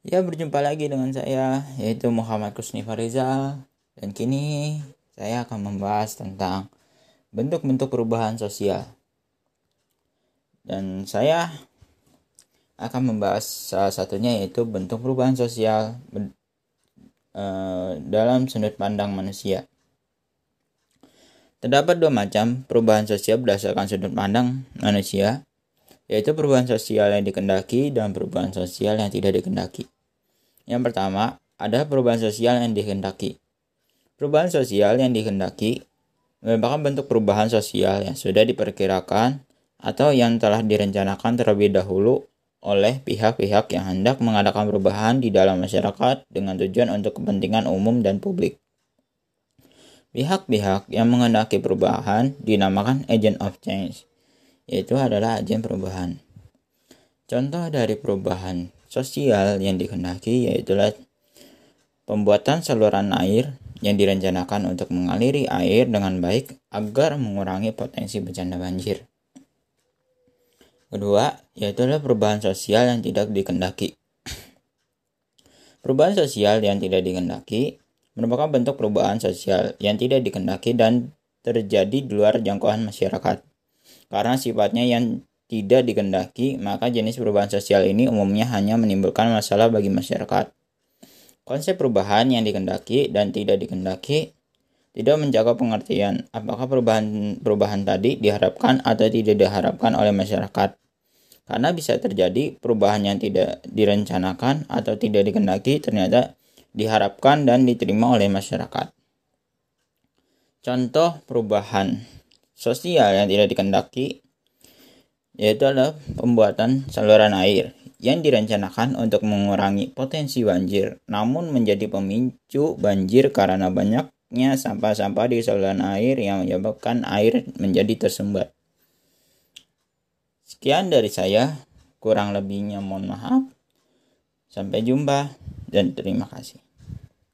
Ya, berjumpa lagi dengan saya, yaitu Muhammad Kusni Farizal. Dan kini saya akan membahas tentang bentuk-bentuk perubahan sosial. Dan saya akan membahas salah satunya yaitu bentuk perubahan sosial eh, dalam sudut pandang manusia. Terdapat dua macam perubahan sosial berdasarkan sudut pandang manusia, yaitu perubahan sosial yang dikendaki dan perubahan sosial yang tidak dikendaki. Yang pertama, ada perubahan sosial yang dikendaki. Perubahan sosial yang dikendaki merupakan bentuk perubahan sosial yang sudah diperkirakan atau yang telah direncanakan terlebih dahulu oleh pihak-pihak yang hendak mengadakan perubahan di dalam masyarakat dengan tujuan untuk kepentingan umum dan publik. Pihak-pihak yang mengendaki perubahan dinamakan agent of change yaitu adalah agen perubahan. Contoh dari perubahan sosial yang dikehendaki yaitu pembuatan saluran air yang direncanakan untuk mengaliri air dengan baik agar mengurangi potensi bencana banjir. Kedua, yaitu perubahan sosial yang tidak dikendaki. Perubahan sosial yang tidak dikendaki merupakan bentuk perubahan sosial yang tidak dikendaki dan terjadi di luar jangkauan masyarakat. Karena sifatnya yang tidak dikendaki, maka jenis perubahan sosial ini umumnya hanya menimbulkan masalah bagi masyarakat. Konsep perubahan yang dikendaki dan tidak dikendaki tidak menjaga pengertian apakah perubahan perubahan tadi diharapkan atau tidak diharapkan oleh masyarakat. Karena bisa terjadi perubahan yang tidak direncanakan atau tidak dikendaki ternyata diharapkan dan diterima oleh masyarakat. Contoh perubahan sosial yang tidak dikendaki yaitu adalah pembuatan saluran air yang direncanakan untuk mengurangi potensi banjir namun menjadi pemicu banjir karena banyaknya sampah-sampah di saluran air yang menyebabkan air menjadi tersumbat. Sekian dari saya, kurang lebihnya mohon maaf. Sampai jumpa dan terima kasih.